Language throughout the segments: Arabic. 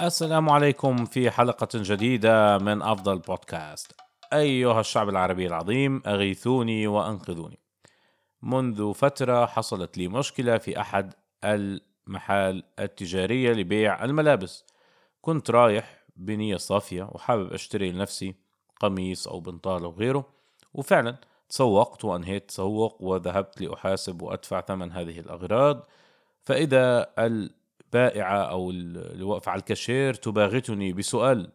السلام عليكم في حلقة جديدة من أفضل بودكاست. أيها الشعب العربي العظيم أغيثوني وأنقذوني. منذ فترة حصلت لي مشكلة في أحد المحال التجارية لبيع الملابس. كنت رايح بنية صافية وحابب أشتري لنفسي قميص أو بنطال أو غيره وفعلا تسوقت وأنهيت تسوق وذهبت لأحاسب وأدفع ثمن هذه الأغراض فإذا البائعة أو اللي واقفة على الكاشير تباغتني بسؤال.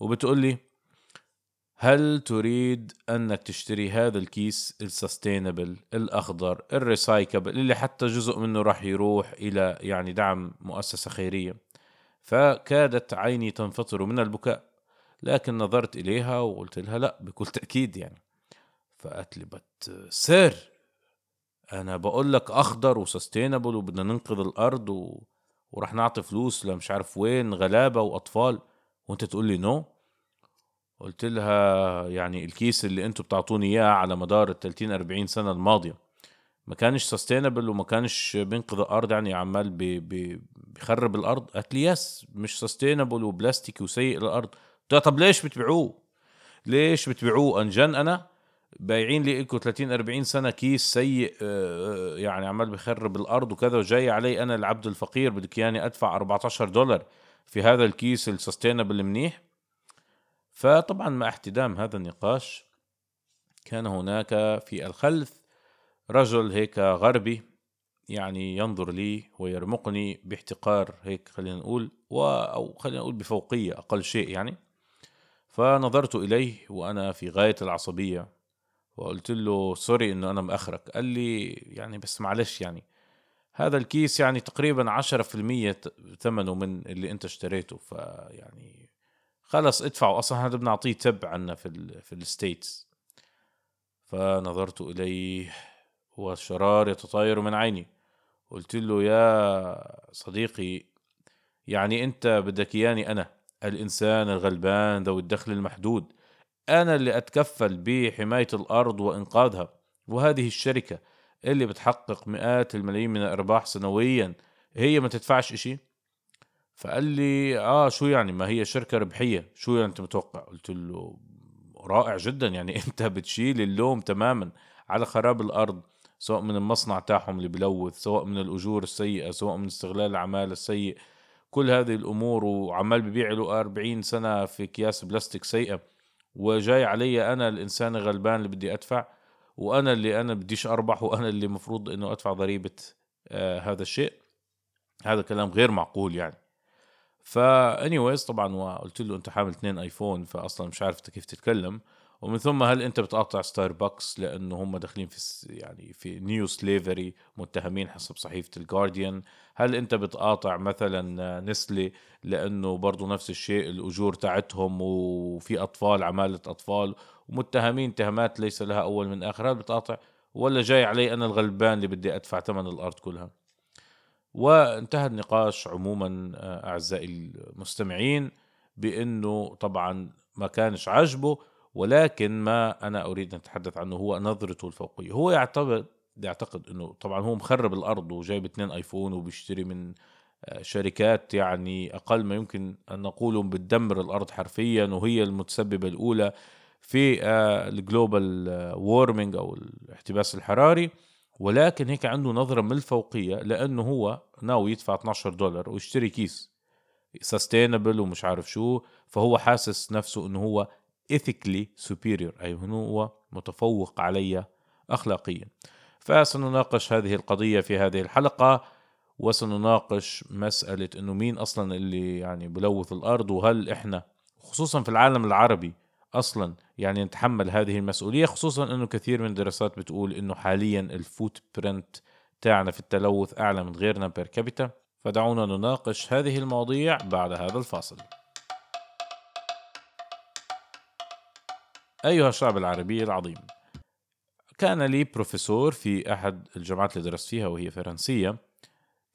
وبتقول لي هل تريد أنك تشتري هذا الكيس ال sustainable الأخضر ال recyclable اللي حتى جزء منه راح يروح إلى يعني دعم مؤسسة خيرية؟ فكادت عيني تنفطر من البكاء لكن نظرت إليها وقلت لها لا بكل تأكيد يعني. فقالت لي but sir أنا بقول لك أخضر و sustainable وبدنا ننقذ الأرض و... ورح نعطي فلوس لمش عارف وين غلابة وأطفال وأنت تقول لي no قلت لها يعني الكيس اللي أنتوا بتعطوني اياه على مدار ال 30 40 سنة الماضية. ما كانش sustainable وما كانش بينقذ الأرض يعني عمال بي بي بيخرب الأرض. قالت لي yes مش sustainable وبلاستيكي وسيء للأرض. قلت لها طب ليش بتبيعوه؟ ليش بتبيعوه؟ أنجن أنا بايعين لي لكم 30 40 سنة كيس سيء آه، آه، يعني عمال بخرب الأرض وكذا وجاي علي أنا العبد الفقير بدك إياني أدفع 14 دولار في هذا الكيس ال sustainable منيح. فطبعا مع احتدام هذا النقاش كان هناك في الخلف رجل هيك غربي يعني ينظر لي ويرمقني باحتقار هيك خلينا نقول و أو خلينا نقول بفوقية أقل شيء يعني. فنظرت إليه وأنا في غاية العصبية. وقلت له sorry إنه أنا مأخرك. قال لي يعني بس معلش يعني هذا الكيس يعني تقريبا عشرة في المية ثمنه من اللي أنت اشتريته. فيعني خلص ادفعوا أصلا هذا بنعطيه tip عنا في ال في ال States. فنظرت إليه والشرار يتطاير من عيني. قلت له يا صديقي يعني أنت بدك إياني أنا الإنسان الغلبان ذوي الدخل المحدود. أنا اللي أتكفل بحماية الأرض وإنقاذها. وهذه الشركة اللي بتحقق مئات الملايين من الأرباح سنويا هي ما تدفعش إشي؟ فقال لي آه شو يعني؟ ما هي شركة ربحية. شو يعني أنت متوقع؟ قلت له رائع جدا. يعني أنت بتشيل اللوم تماما على خراب الأرض سواء من المصنع تاعهم اللي بلوث سواء من الأجور السيئة سواء من استغلال العماله السيء. كل هذه الأمور وعمال ببيع له 40 سنة في أكياس بلاستيك سيئة. وجاي علي أنا الإنسان الغلبان اللي بدي أدفع وأنا اللي أنا بديش أربح وأنا اللي مفروض إنه أدفع ضريبة آه هذا الشيء. هذا كلام غير معقول يعني. فا طبعا وقلت له أنت حامل اثنين iPhone فاصلا مش عارف كيف تتكلم. ومن ثم هل أنت بتقاطع ستاربكس لأنه هم داخلين في يعني في new slavery متهمين حسب صحيفة الجارديان هل أنت بتقاطع مثلا نسلي لأنه برضه نفس الشيء الأجور تاعتهم وفي أطفال عمالة أطفال ومتهمين تهمات ليس لها أول من آخر؟ هل بتقاطع؟ ولا جاي علي أنا الغلبان اللي بدي أدفع ثمن الأرض كلها؟ وانتهى النقاش عموما أعزائي المستمعين بأنه طبعا ما كانش عجبه ولكن ما أنا أريد أن أتحدث عنه هو نظرته الفوقية. هو يعتقد يعتقد إنه طبعا هو مخرب الأرض وجايب اثنين iPhone وبيشتري من آه، شركات يعني أقل ما يمكن أن نقول بتدمر الأرض حرفيا وهي المتسببة الأولى في ال global warming أو الاحتباس الحراري. ولكن هيك عنده نظرة من الفوقية لأنه هو ناوي يدفع 12 دولار ويشتري كيس sustainable ومش عارف شو. فهو حاسس نفسه إنه هو ethically superior أي هو متفوق علي أخلاقيا. فسنناقش هذه القضية في هذه الحلقة وسنناقش مسألة إنه مين أصلا اللي يعني بلوث الأرض وهل إحنا خصوصا في العالم العربي أصلا يعني نتحمل هذه المسؤولية خصوصا إنه كثير من الدراسات بتقول إنه حاليا ال footprint تاعنا في التلوث أعلى من غيرنا per capita فدعونا نناقش هذه المواضيع بعد هذا الفاصل. أيها الشعب العربي العظيم. كان لي بروفيسور في أحد الجامعات اللي درست فيها وهي فرنسية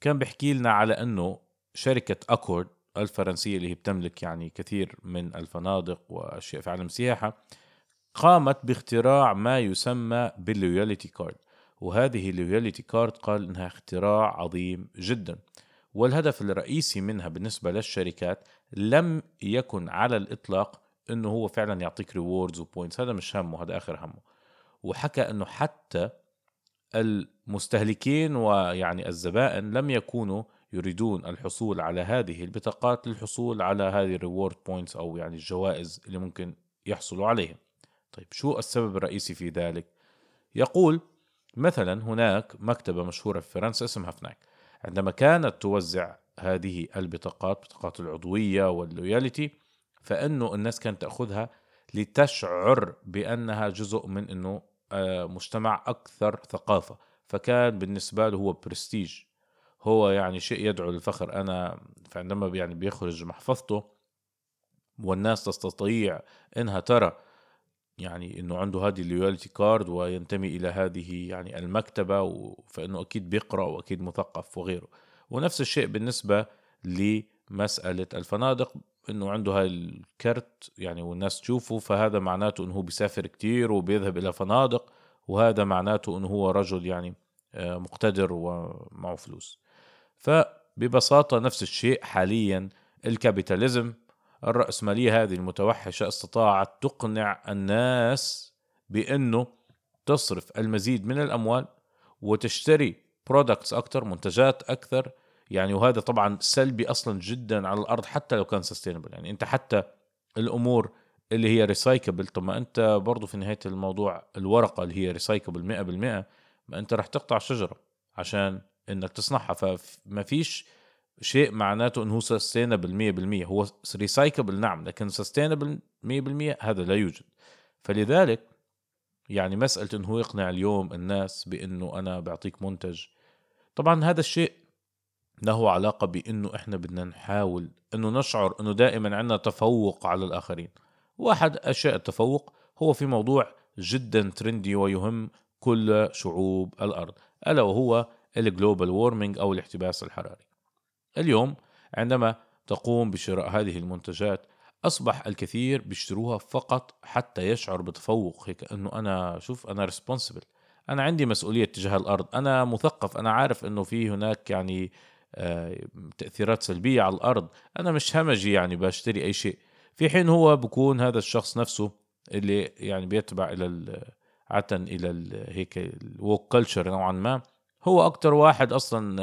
كان بيحكي لنا على أنه شركة أكور الفرنسية اللي هي بتملك يعني كثير من الفنادق وأشياء في عالم السياحة قامت باختراع ما يسمى بال loyalty card وهذه ال loyalty card قال إنها اختراع عظيم جدا. والهدف الرئيسي منها بالنسبة للشركات لم يكن على الإطلاق إنه هو فعلا يعطيك rewards و points هذا مش همه هذا آخر همه. وحكى إنه حتى المستهلكين ويعني الزبائن لم يكونوا يريدون الحصول على هذه البطاقات للحصول على هذه ال reward points أو يعني الجوائز اللي ممكن يحصلوا عليها طيب شو السبب الرئيسي في ذلك؟ يقول مثلا هناك مكتبة مشهورة في فرنسا اسمها فناك عندما كانت توزع هذه البطاقات بطاقات العضوية وال loyalty فإنه الناس كانت تأخذها لتشعر بأنها جزء من إنه آه، مجتمع أكثر ثقافة. فكان بالنسبة له هو برستيج هو يعني شيء يدعو للفخر. أنا فعندما يعني بيخرج محفظته والناس تستطيع إنها ترى يعني إنه عنده هذه ال loyalty card وينتمي إلى هذه يعني المكتبة فإنه أكيد بيقرأ وأكيد مثقف وغيره. ونفس الشيء بالنسبة لمساله الفنادق إنه عنده هاي الكرت يعني والناس تشوفه فهذا معناته إنه هو بيسافر كتير وبيذهب إلى فنادق وهذا معناته إنه هو رجل يعني آه، مقتدر ومعه فلوس. فببساطة نفس الشيء حاليا الكابيتاليزم الرأسمالية هذه المتوحشة استطاعت تقنع الناس بأنه تصرف المزيد من الأموال وتشتري products أكثر منتجات أكثر يعني وهذا طبعا سلبي أصلا جدا على الأرض حتى لو كان sustainable يعني أنت حتى الأمور اللي هي recyclable طب ما أنت برضه في نهاية الموضوع الورقة اللي هي recyclable 100% ما أنت رح تقطع شجرة عشان إنك تصنعها. فما فيش شيء معناته إنه هو sustainable 100% هو recyclable نعم لكن sustainable 100% هذا لا يوجد. فلذلك يعني مسألة إنه هو يقنع اليوم الناس بإنه أنا بعطيك منتج. طبعا هذا الشيء له علاقة بأنه إحنا بدنا نحاول أنه نشعر أنه دائما عندنا تفوق على الآخرين. واحد أشياء التفوق هو في موضوع جدا trendy ويهم كل شعوب الأرض ألا وهو ال global warming أو الاحتباس الحراري. اليوم عندما تقوم بشراء هذه المنتجات أصبح الكثير بيشتروها فقط حتى يشعر بتفوق. هيك أنه أنا شوف أنا responsible أنا عندي مسؤولية تجاه الأرض أنا مثقف أنا عارف أنه في هناك يعني آه، تأثيرات سلبية على الأرض. أنا مش همجي يعني بشتري أي شيء. في حين هو بكون هذا الشخص نفسه اللي يعني بيتبع إلى عادة إلى ال هيك ال woke culture نوعا ما هو أكتر واحد أصلا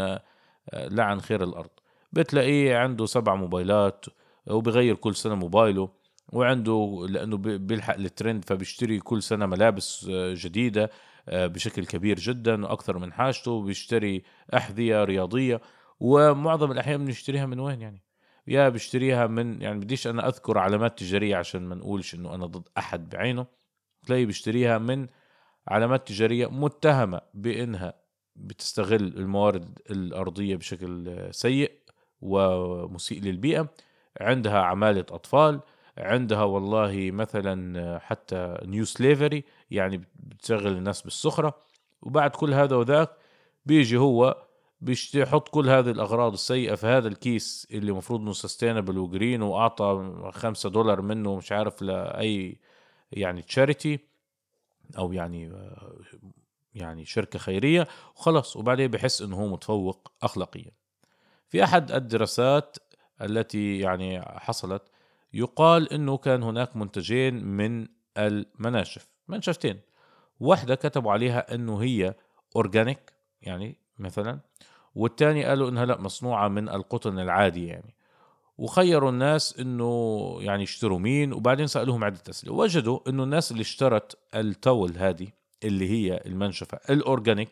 آه، لعن خير الأرض. بتلاقيه عنده سبع موبايلات وبغير كل سنة موبايله وعنده لأنه بيلحق الترند فبيشتري كل سنة ملابس آه، جديدة بشكل كبير جدا وأكثر من حاجته بيشتري أحذية رياضية. ومعظم الأحيان بنشتريها من وين يعني؟ يا بشتريها من يعني بديش أنا أذكر علامات تجارية عشان ما نقولش إنه أنا ضد أحد بعينه. تلاقي بيشتريها من علامات تجارية متهمة بإنها بتستغل الموارد الأرضية بشكل سيء ومسيء للبيئة. عندها عمالة أطفال. عندها والله مثلا حتى neo slavery يعني بتشغل الناس بالسخرة. وبعد كل هذا وذاك بيجي هو بيحط كل هذه الأغراض السيئة في هذا الكيس اللي المفروض إنه sustainable و green وأعطى خمسة دولار منه مش عارف لأي يعني charity أو يعني يعني شركة خيرية وخلص وبعدين بحس إنه هو متفوق اخلاقيا. في أحد الدراسات التي يعني حصلت يقال إنه كان هناك منتجين من المناشف. منشفتين. واحدة كتبوا عليها إنه هي اورجانيك يعني مثلا والتاني قالوا إنها لأ مصنوعة من القطن العادي يعني. وخيروا الناس إنه يعني يشتروا مين وبعدين سألوهم عدة أسئلة. وجدوا إنه الناس اللي اشترت التول هذه اللي هي المنشفة الأورجانيك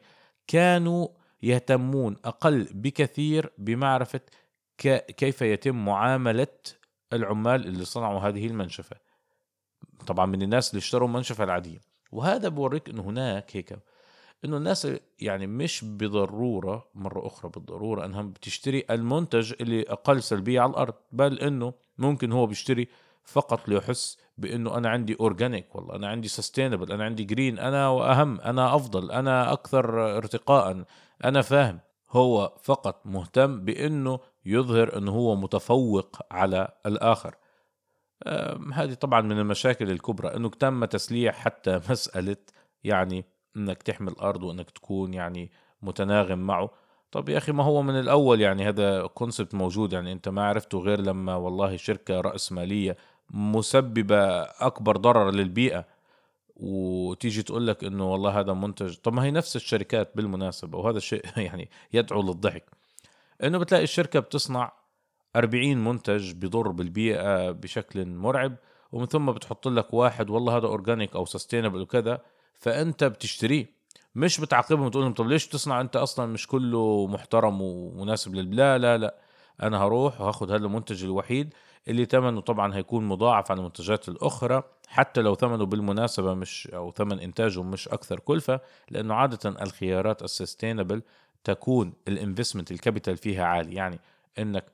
كانوا يهتمون أقل بكثير بمعرفة كيف يتم معاملة العمال اللي صنعوا هذه المنشفة. طبعا من الناس اللي اشتروا المنشفه العادية. وهذا بوريك إنه هناك هيك إنه الناس يعني مش بضروره مرة أخرى بالضرورة إنها بتشتري المنتج اللي أقل سلبية على الأرض بل إنه ممكن هو بيشتري فقط ليحس بإنه أنا عندي organic والله أنا عندي sustainable أنا عندي green أنا وأهم أنا أفضل أنا أكثر ارتقاء أنا فاهم. هو فقط مهتم بإنه يظهر انه هو متفوق على الآخر. هذه طبعا من المشاكل الكبرى إنه تم تسليح حتى مسألة يعني إنك تحمي الأرض وإنك تكون يعني متناغم معه. طب يا أخي ما هو من الأول يعني هذا concept موجود يعني أنت ما عرفته غير لما والله شركة راسماليه مسببة أكبر ضرر للبيئة وتيجي تقول لك إنه والله هذا منتج. طب ما هي نفس الشركات بالمناسبة وهذا الشيء يعني يدعو للضحك. إنه بتلاقي الشركة بتصنع 40 منتج بضر بالبيئة بشكل مرعب ومن ثم بتحط لك واحد والله هذا organic أو sustainable وكذا. فأنت بتشتريه. مش بتعاقبهم وتقول لهم طب ليش تصنع أنت أصلا؟ مش كله محترم ومناسب لا لا لا. أنا هروح وهاخد هذا المنتج الوحيد اللي ثمنه طبعا هيكون مضاعف عن المنتجات الأخرى حتى لو ثمنه بالمناسبة مش أو ثمن إنتاجه مش أكثر كلفة لأنه عادة الخيارات ال sustainable تكون ال investment ال capital فيها عالي. يعني إنك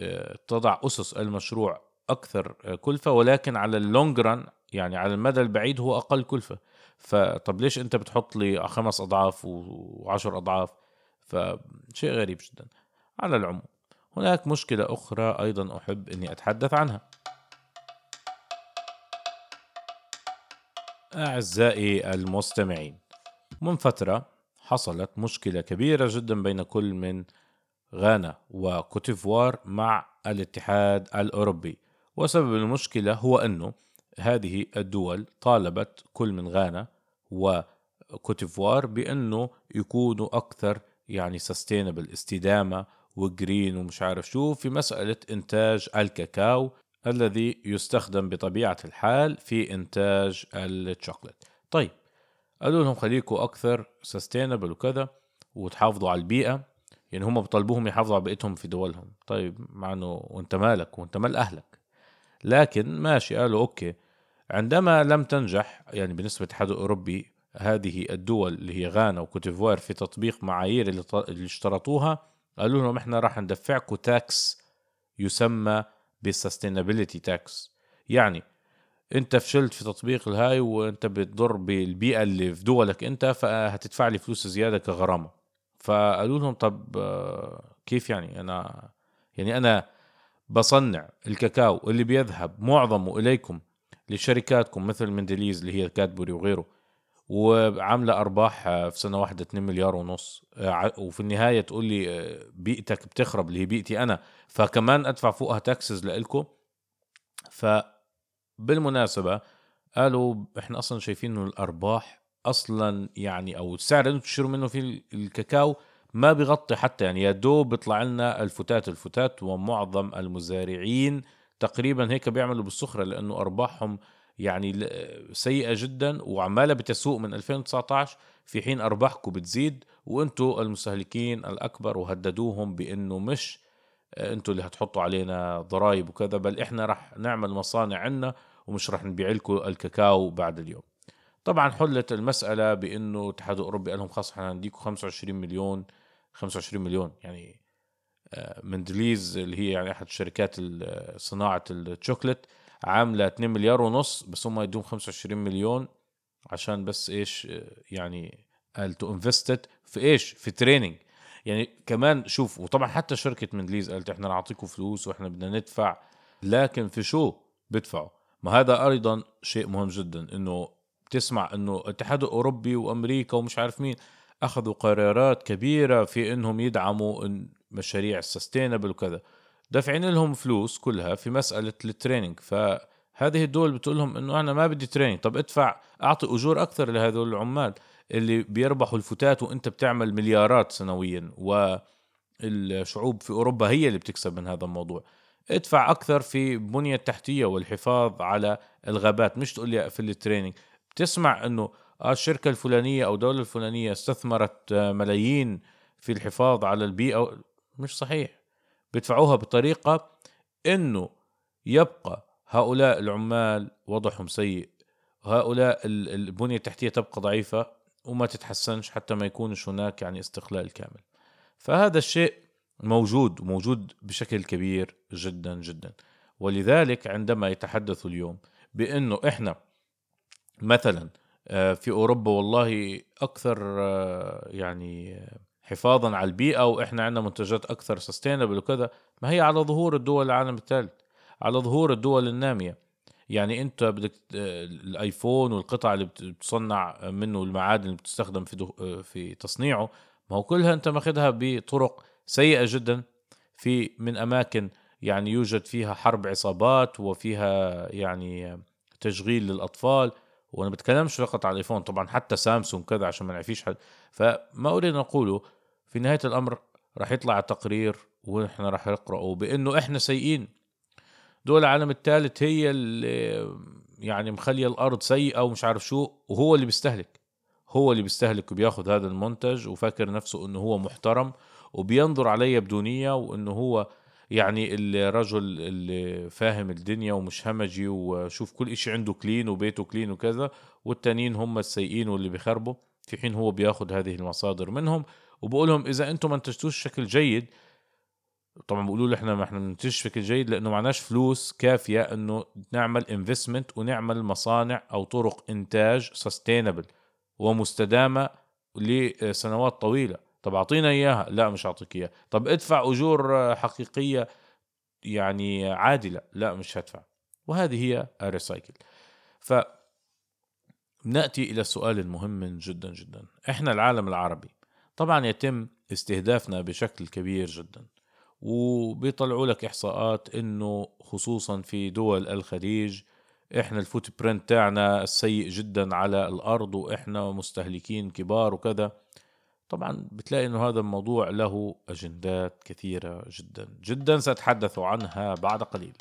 آه، تضع أسس المشروع أكثر آه، كلفة ولكن على ال long run يعني على المدى البعيد هو أقل كلفة. فطب ليش أنت بتحط لي خمس أضعاف وعشر أضعاف؟ فشيء غريب جدا. على العموم هناك مشكلة أخرى أيضا أحب إني أتحدث عنها. أعزائي المستمعين من فترة حصلت مشكلة كبيرة جدا بين كل من غانا وكوتيفوار مع الاتحاد الأوروبي. وسبب المشكلة هو أنه هذه الدول طالبت كل من غانا وكوتيفوار بأنه يكونوا أكثر يعني sustainable استدامة و green ومش عارف شو في مسألة إنتاج الكاكاو الذي يستخدم بطبيعة الحال في إنتاج الشوكولات طيب قالوا لهم خليكوا أكثر sustainable وكذا وتحافظوا على البيئة يعني هم بطلبوهم يحافظوا على بيئتهم في دولهم. طيب مع إنه وانت مالك وأنت مال أهلك. لكن ماشي قالوا okay عندما لم تنجح يعني بالنسبة للاتحاد الاوروبي هذه الدول اللي هي غانا وكوتيفوار في تطبيق معايير اللي, اللي اشترطوها قالوا لهم إحنا راح ندفعكم tax يسمى بال sustainability tax. يعني أنت فشلت في تطبيق الهاي وأنت بتضر بالبيئة اللي في دولك أنت فهتدفع لي فلوس زيادة كغرامة. فقالوا لهم طب كيف يعني؟ أنا يعني أنا بصنع الكاكاو اللي بيذهب معظمه إليكم لشركاتكم مثل مندليز اللي هي كادبوري وغيره وعاملة أرباح آه، في سنة واحدة 2 مليار ونص. آه، وفي النهاية تقول لي بيئتك بتخرب اللي هي بيئتي أنا. فكمان أدفع فوقها taxes لإلكم فبالمناسبه قالوا إحنا أصلا شايفين إنه الأرباح أصلا يعني أو السعر اللي تشتروا منه في الكاكاو ما بيغطي حتى يعني يا دوب بيطلع لنا الفتات الفتات ومعظم المزارعين تقريبا هيك بيعملوا بالسخرة لأنه أرباحهم يعني سيئة جدا وعمالة بتسوق من 2019 في حين أرباحكم بتزيد وأنتم المستهلكين الأكبر وهددوهم بأنه مش أنتم اللي هتحطوا علينا ضرائب وكذا بل إحنا رح نعمل مصانع عنا ومش رح نبيع لكم الكاكاو بعد اليوم. طبعا حلت المسألة بأنه الاتحاد الأوروبي قال لهم خلص إحنا هنديكم 25 مليون 25 مليون يعني مندليز اللي هي يعني أحد شركات صناعة الشوكليت عاملة 2 مليار ونص بس هم يدوهم 25 مليون عشان بس إيش يعني قال to invest في إيش؟ في training يعني كمان شوف وطبعا حتى شركة مندليز قالت إحنا نعطيكم فلوس وإحنا بدنا ندفع لكن في شو؟ بدفعوا ما هذا أيضا شيء مهم جدا إنه بتسمع إنه الاتحاد الأوروبي وأمريكا ومش عارف مين أخذوا قرارات كبيرة في إنهم يدعموا مشاريع ال sustainable وكذا. دافعين لهم فلوس كلها في مسألة ال training فهذه الدول بتقول لهم إنه أنا ما بدي training طب ادفع أعطي أجور أكثر لهذول العمال اللي بيربحوا الفتات وأنت بتعمل مليارات سنويا. والشعوب في أوروبا هي اللي بتكسب من هذا الموضوع. ادفع أكثر في بنية التحتيه والحفاظ على الغابات. مش تقول لي في التريننج بتسمع إنه آه الشركة الفلانية أو الدولة الفلانية استثمرت آه، ملايين في الحفاظ على البيئة. مش صحيح. بيدفعوها بطريقة إنه يبقى هؤلاء العمال وضعهم سيء هؤلاء البنية التحتية تبقى ضعيفة وما تتحسنش حتى ما يكونش هناك يعني استقلال كامل. فهذا الشيء موجود وموجود بشكل كبير جدا جدا. ولذلك عندما يتحدثوا اليوم بأنه إحنا مثلا آه، في أوروبا والله أكثر آه، يعني حفاظا على البيئة وإحنا عندنا منتجات أكثر سستينبل وكذا. ما هي على ظهور الدول العالم الثالث على ظهور الدول النامية. يعني أنت بدك الآيفون والقطع اللي بتصنع منه المعادن اللي بتستخدم في في تصنيعه ما هو كلها أنت ماخذها بطرق سيئة جدا. في من أماكن يعني يوجد فيها حرب عصابات وفيها يعني تشغيل للأطفال. وأنا بتكلمش فقط على الآيفون طبعا حتى سامسونج كذا عشان ما نعفيش حد. فما أريد أن أقوله في نهاية الأمر راح يطلع تقرير وإحنا راح نقرأه بأنه إحنا سيئين. دول العالم الثالث هي اللي يعني مخلية الأرض سيئة ومش عارف شو وهو اللي بيستهلك. هو اللي بيستهلك وبياخذ هذا المنتج وفاكر نفسه إنه هو محترم وبينظر علي بدونية وإنه هو يعني الرجل اللي فاهم الدنيا ومش همجي وشوف كل إشي عنده كلين وبيته كلين وكذا والتانيين هم السيئين واللي بيخربوا. في حين هو بياخذ هذه المصادر منهم وبقول لهم إذا أنتم ما أنتجتوش بشكل جيد طبعا بيقولوا لي إحنا ما إحنا بننتجش بشكل جيد لأنه معناش فلوس كافية إنه نعمل investment ونعمل مصانع أو طرق إنتاج sustainable ومستدامة لسنوات طويلة. طب أعطينا إياها. لا مش اعطيك إياها. طب ادفع أجور حقيقية يعني عادلة. لا مش هدفع. وهذه هي ال recycle ف ناتي إلى السؤال المهم جدا جدا. إحنا العالم العربي طبعا يتم استهدافنا بشكل كبير جدا وبيطلعوا لك إحصاءات إنه خصوصا في دول الخليج إحنا الفوت برنت تاعنا السيء جدا على الأرض وإحنا مستهلكين كبار وكذا. طبعا بتلاقي إنه هذا الموضوع له أجندات كثيرة جدا جدا سأتحدث عنها بعد قليل.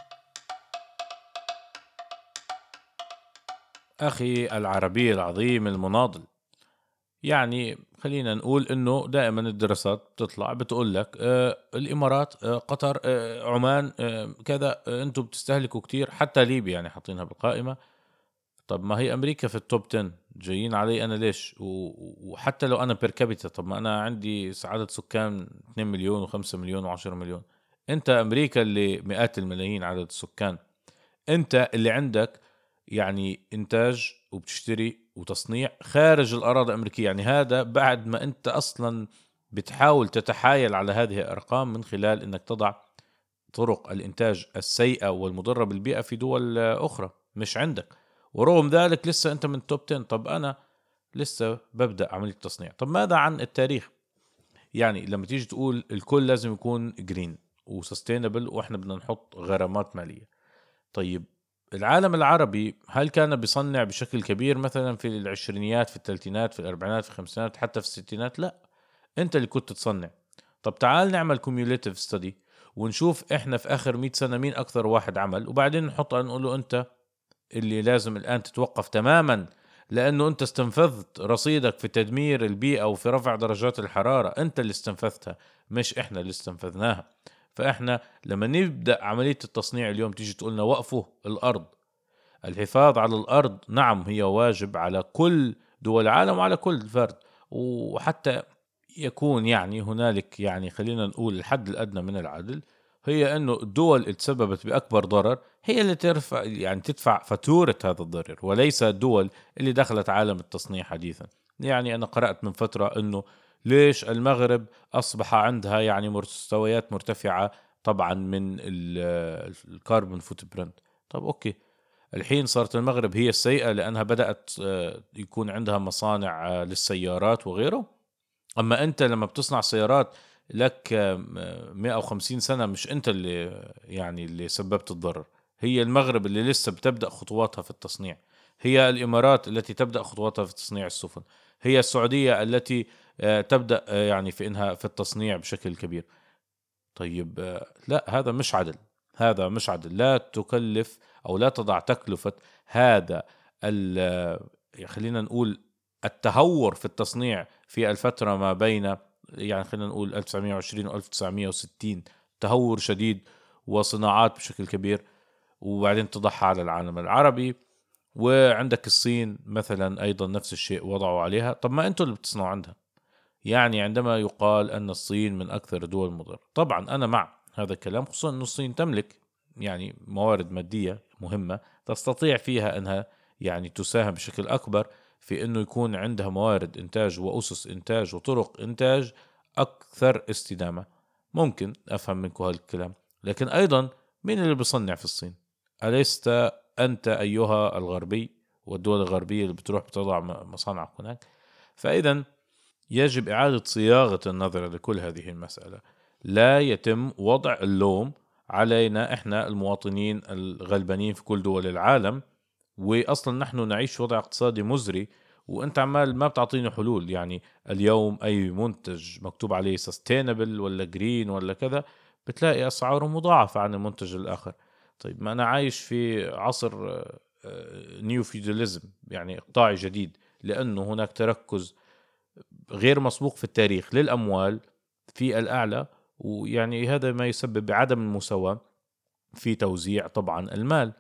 أخي العربي العظيم المناضل. يعني خلينا نقول إنه دائما الدراسات بتطلع بتقول لك آه الإمارات آه قطر آه عمان آه كذا آه أنتم بتستهلكوا كتير حتى ليبيا يعني حاطينها بالقائمة. طب ما هي أمريكا في ال top 10 جايين علي أنا ليش؟ وحتى لو أنا per capita طب ما أنا عندي عدد سكان 2 مليون و5 مليون و10 مليون. أنت أمريكا اللي مئات الملايين عدد السكان. أنت اللي عندك يعني إنتاج وبتشتري وتصنيع خارج الأراضي الأمريكية. يعني هذا بعد ما أنت أصلا بتحاول تتحايل على هذه الأرقام من خلال إنك تضع طرق الإنتاج السيئة والمضرة بالبيئة في دول أخرى. مش عندك. ورغم ذلك لسه أنت من top 10 طب أنا لسه ببدأ عملية التصنيع. طب ماذا عن التاريخ؟ يعني لما تيجي تقول الكل لازم يكون green و sustainable وإحنا بدنا نحط غرامات مالية. طيب العالم العربي هل كان بيصنع بشكل كبير مثلا في العشرينيات في الثلاثينات في الأربعينات في الخمسينات حتى في الستينات؟ لا أنت اللي كنت تصنع. طب تعال نعمل cumulative study ونشوف إحنا في آخر 100 سنة مين أكثر واحد عمل وبعدين نحط نقول له أنت اللي لازم الآن تتوقف تماما لأنه أنت استنفذت رصيدك في تدمير البيئة وفي رفع درجات الحرارة. أنت اللي استنفذتها مش إحنا اللي استنفذناها. فإحنا لما نبدأ عملية التصنيع اليوم تيجي تقولنا وقفوا الأرض. الحفاظ على الأرض نعم هي واجب على كل دول العالم وعلى كل فرد. وحتى يكون يعني هنالك يعني خلينا نقول الحد الأدنى من العدل هي إنه الدول اللي تسببت بأكبر ضرر هي اللي ترفع يعني تدفع فاتورة هذا الضرر وليس الدول اللي دخلت عالم التصنيع حديثا. يعني أنا قرأت من فترة إنه ليش المغرب أصبح عندها يعني مستويات مرتفعة طبعا من ال carbon footprint طب okay الحين صارت المغرب هي السيئة لأنها بدأت آه، يكون عندها مصانع آه، للسيارات وغيره. أما أنت لما بتصنع سيارات لك 150 سنة مش أنت اللي يعني اللي سببت الضرر. هي المغرب اللي لسه بتبدأ خطواتها في التصنيع. هي الإمارات التي تبدأ خطواتها في تصنيع السفن. هي السعودية التي آه، تبدأ آه، يعني في إنها في التصنيع بشكل كبير. طيب آه، لا هذا مش عدل. هذا مش عدل. لا تكلف أو لا تضع تكلفة هذا خلينا نقول التهور في التصنيع في الفترة ما بين يعني خلينا نقول 1920 و 1960 تهور شديد وصناعات بشكل كبير وبعدين تضحى على العالم العربي. وعندك الصين مثلا أيضا نفس الشيء وضعوا عليها. طب ما أنتم اللي بتصنعوا عندها. يعني عندما يقال أن الصين من أكثر الدول المضرة طبعا أنا مع هذا الكلام خصوصا أن الصين تملك يعني موارد مادية مهمة تستطيع فيها أنها يعني تساهم بشكل أكبر في أنه يكون عندها موارد إنتاج وأسس إنتاج وطرق إنتاج أكثر استدامة. ممكن أفهم منكم هالكلام لكن أيضا مين اللي بيصنع في الصين؟ أليست أنت أيها الغربي والدول الغربية اللي بتروح بتضع مصانعك هناك. فاذا يجب إعادة صياغة النظرة لكل هذه المسألة. لا يتم وضع اللوم علينا إحنا المواطنين الغلبانين في كل دول العالم وأصلا نحن نعيش وضع اقتصادي مزري وأنت عمال ما بتعطيني حلول. يعني اليوم أي منتج مكتوب عليه sustainable ولا green ولا كذا بتلاقي أسعاره مضاعفة عن المنتج الآخر. طيب ما أنا عايش في عصر neo feudalism يعني اقطاعي جديد لأنه هناك تركز غير مسبوق في التاريخ للأموال في الأعلى ويعني هذا ما يسبب عدم المساواة في توزيع طبعا المال.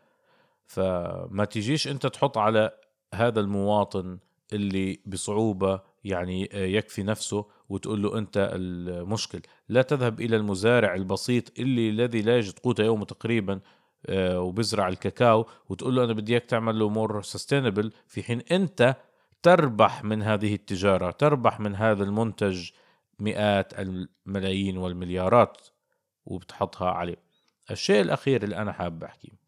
فما تجيش أنت تحط على هذا المواطن اللي بصعوبة يعني يكفي نفسه وتقول له أنت المشكل. لا تذهب إلى المزارع البسيط اللي الذي لا يجد قوت يومه تقريبا آه، وبزرع الكاكاو وتقول له أنا بدي إياك تعمل له more sustainable في حين أنت تربح من هذه التجارة تربح من هذا المنتج مئات الملايين والمليارات وبتحطها عليه. الشيء الأخير اللي أنا حابب أحكيه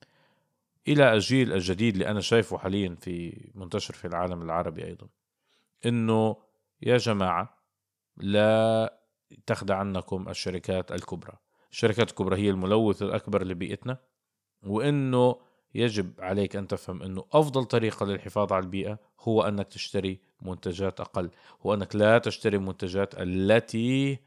إلى الجيل الجديد اللي أنا شايفه حاليا في منتشر في العالم العربي أيضا إنه يا جماعة لا تخدع عنكم الشركات الكبرى. الشركات الكبرى هي الملوث الأكبر لبيئتنا. وإنه يجب عليك أن تفهم إنه أفضل طريقة للحفاظ على البيئة هو أنك تشتري منتجات أقل هو أنك لا تشتري منتجات التي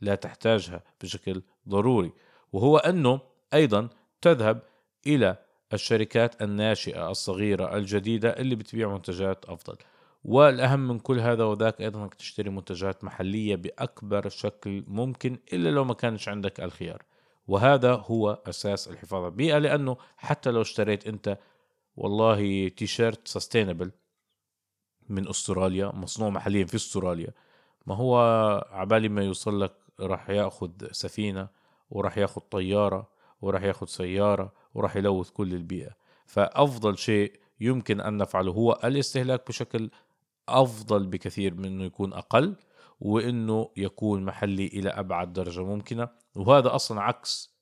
لا تحتاجها بشكل ضروري وهو أنه أيضا تذهب إلى الشركات الناشئة الصغيرة الجديدة اللي بتبيع منتجات أفضل. والأهم من كل هذا وذاك أيضا أنك تشتري منتجات محلية بأكبر شكل ممكن إلا لو ما كانش عندك الخيار. وهذا هو أساس الحفاظ. على البيئة لأنه حتى لو اشتريت أنت والله تيشيرت سستينبل من أستراليا مصنوع محليا في أستراليا ما هو عبالي ما يوصل لك راح يأخذ سفينة وراح يأخذ طيارة وراح يأخذ سيارة وراح يلوث كل البيئة. فأفضل شيء يمكن أن نفعله هو الاستهلاك بشكل أفضل بكثير من أنه يكون أقل وأنه يكون محلي إلى أبعد درجة ممكنة. وهذا أصلا عكس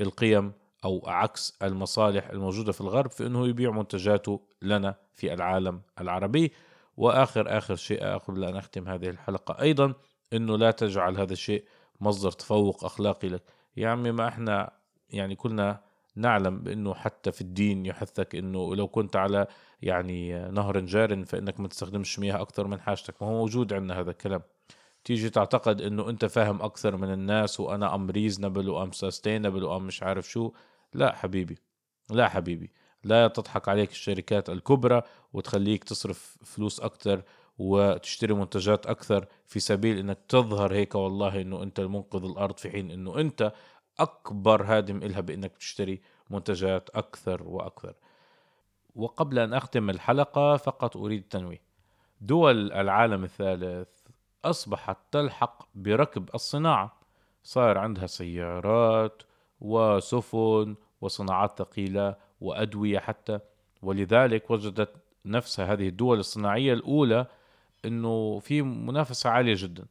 القيم أو عكس المصالح الموجودة في الغرب في أنه يبيع منتجاته لنا في العالم العربي. وآخر آخر شيء قبل أن أختم هذه الحلقة. أيضا أنه لا تجعل هذا الشيء مصدر تفوق أخلاقي لك. يا عمي ما إحنا يعني كلنا نعلم بإنه حتى في الدين يحثك إنه لو كنت على يعني نهر جار فإنك ما تستخدمش مياه أكثر من حاجتك. ما هو موجود عندنا هذا الكلام. تيجي تعتقد إنه أنت فاهم أكثر من الناس وأنا I'm reasonable و I'm sustainable و I'm مش عارف شو. لا حبيبي لا حبيبي. لا تضحك عليك الشركات الكبرى وتخليك تصرف فلوس أكثر وتشتري منتجات أكثر في سبيل إنك تظهر هيك والله إنه أنت المنقذ الأرض في حين إنه أنت أكبر هادم إلها بأنك تشتري منتجات أكثر وأكثر. وقبل أن أختم الحلقة فقط أريد التنويه دول العالم الثالث أصبحت تلحق بركب الصناعة. صار عندها سيارات وسفن وصناعات ثقيلة وأدوية حتى. ولذلك وجدت نفسها هذه الدول الصناعية الأولى أنه في منافسة عالية جدا.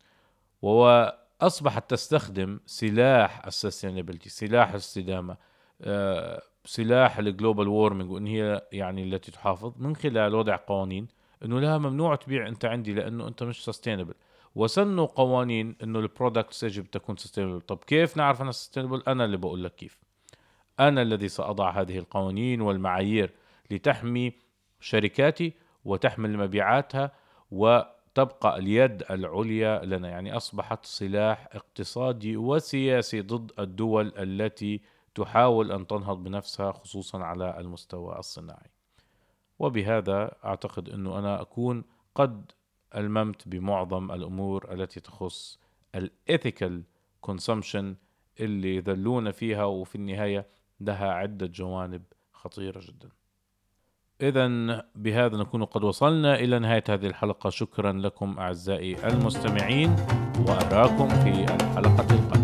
وهو أصبحت تستخدم سلاح ال sustainability سلاح الاستدامة آه، سلاح ال global warming وإن هي يعني التي تحافظ من خلال وضع قوانين إنه لا ممنوع تبيع أنت عندي لأنه أنت مش sustainable وسنوا قوانين إنه ال product يجب تكون sustainable طب كيف نعرف إنها sustainable أنا اللي بقول لك كيف. أنا الذي سأضع هذه القوانين والمعايير لتحمي شركاتي وتحمل مبيعاتها و تبقى اليد العليا لنا. يعني أصبحت سلاح اقتصادي وسياسي ضد الدول التي تحاول أن تنهض بنفسها خصوصا على المستوى الصناعي. وبهذا أعتقد إنه أنا أكون قد الممت بمعظم الأمور التي تخص ال ethical consumption اللي ذلونا فيها وفي النهاية لها عدة جوانب خطيرة جدا. إذا بهذا نكون قد وصلنا إلى نهاية هذه الحلقة شكرا لكم أعزائي المستمعين وأراكم في الحلقة القادمة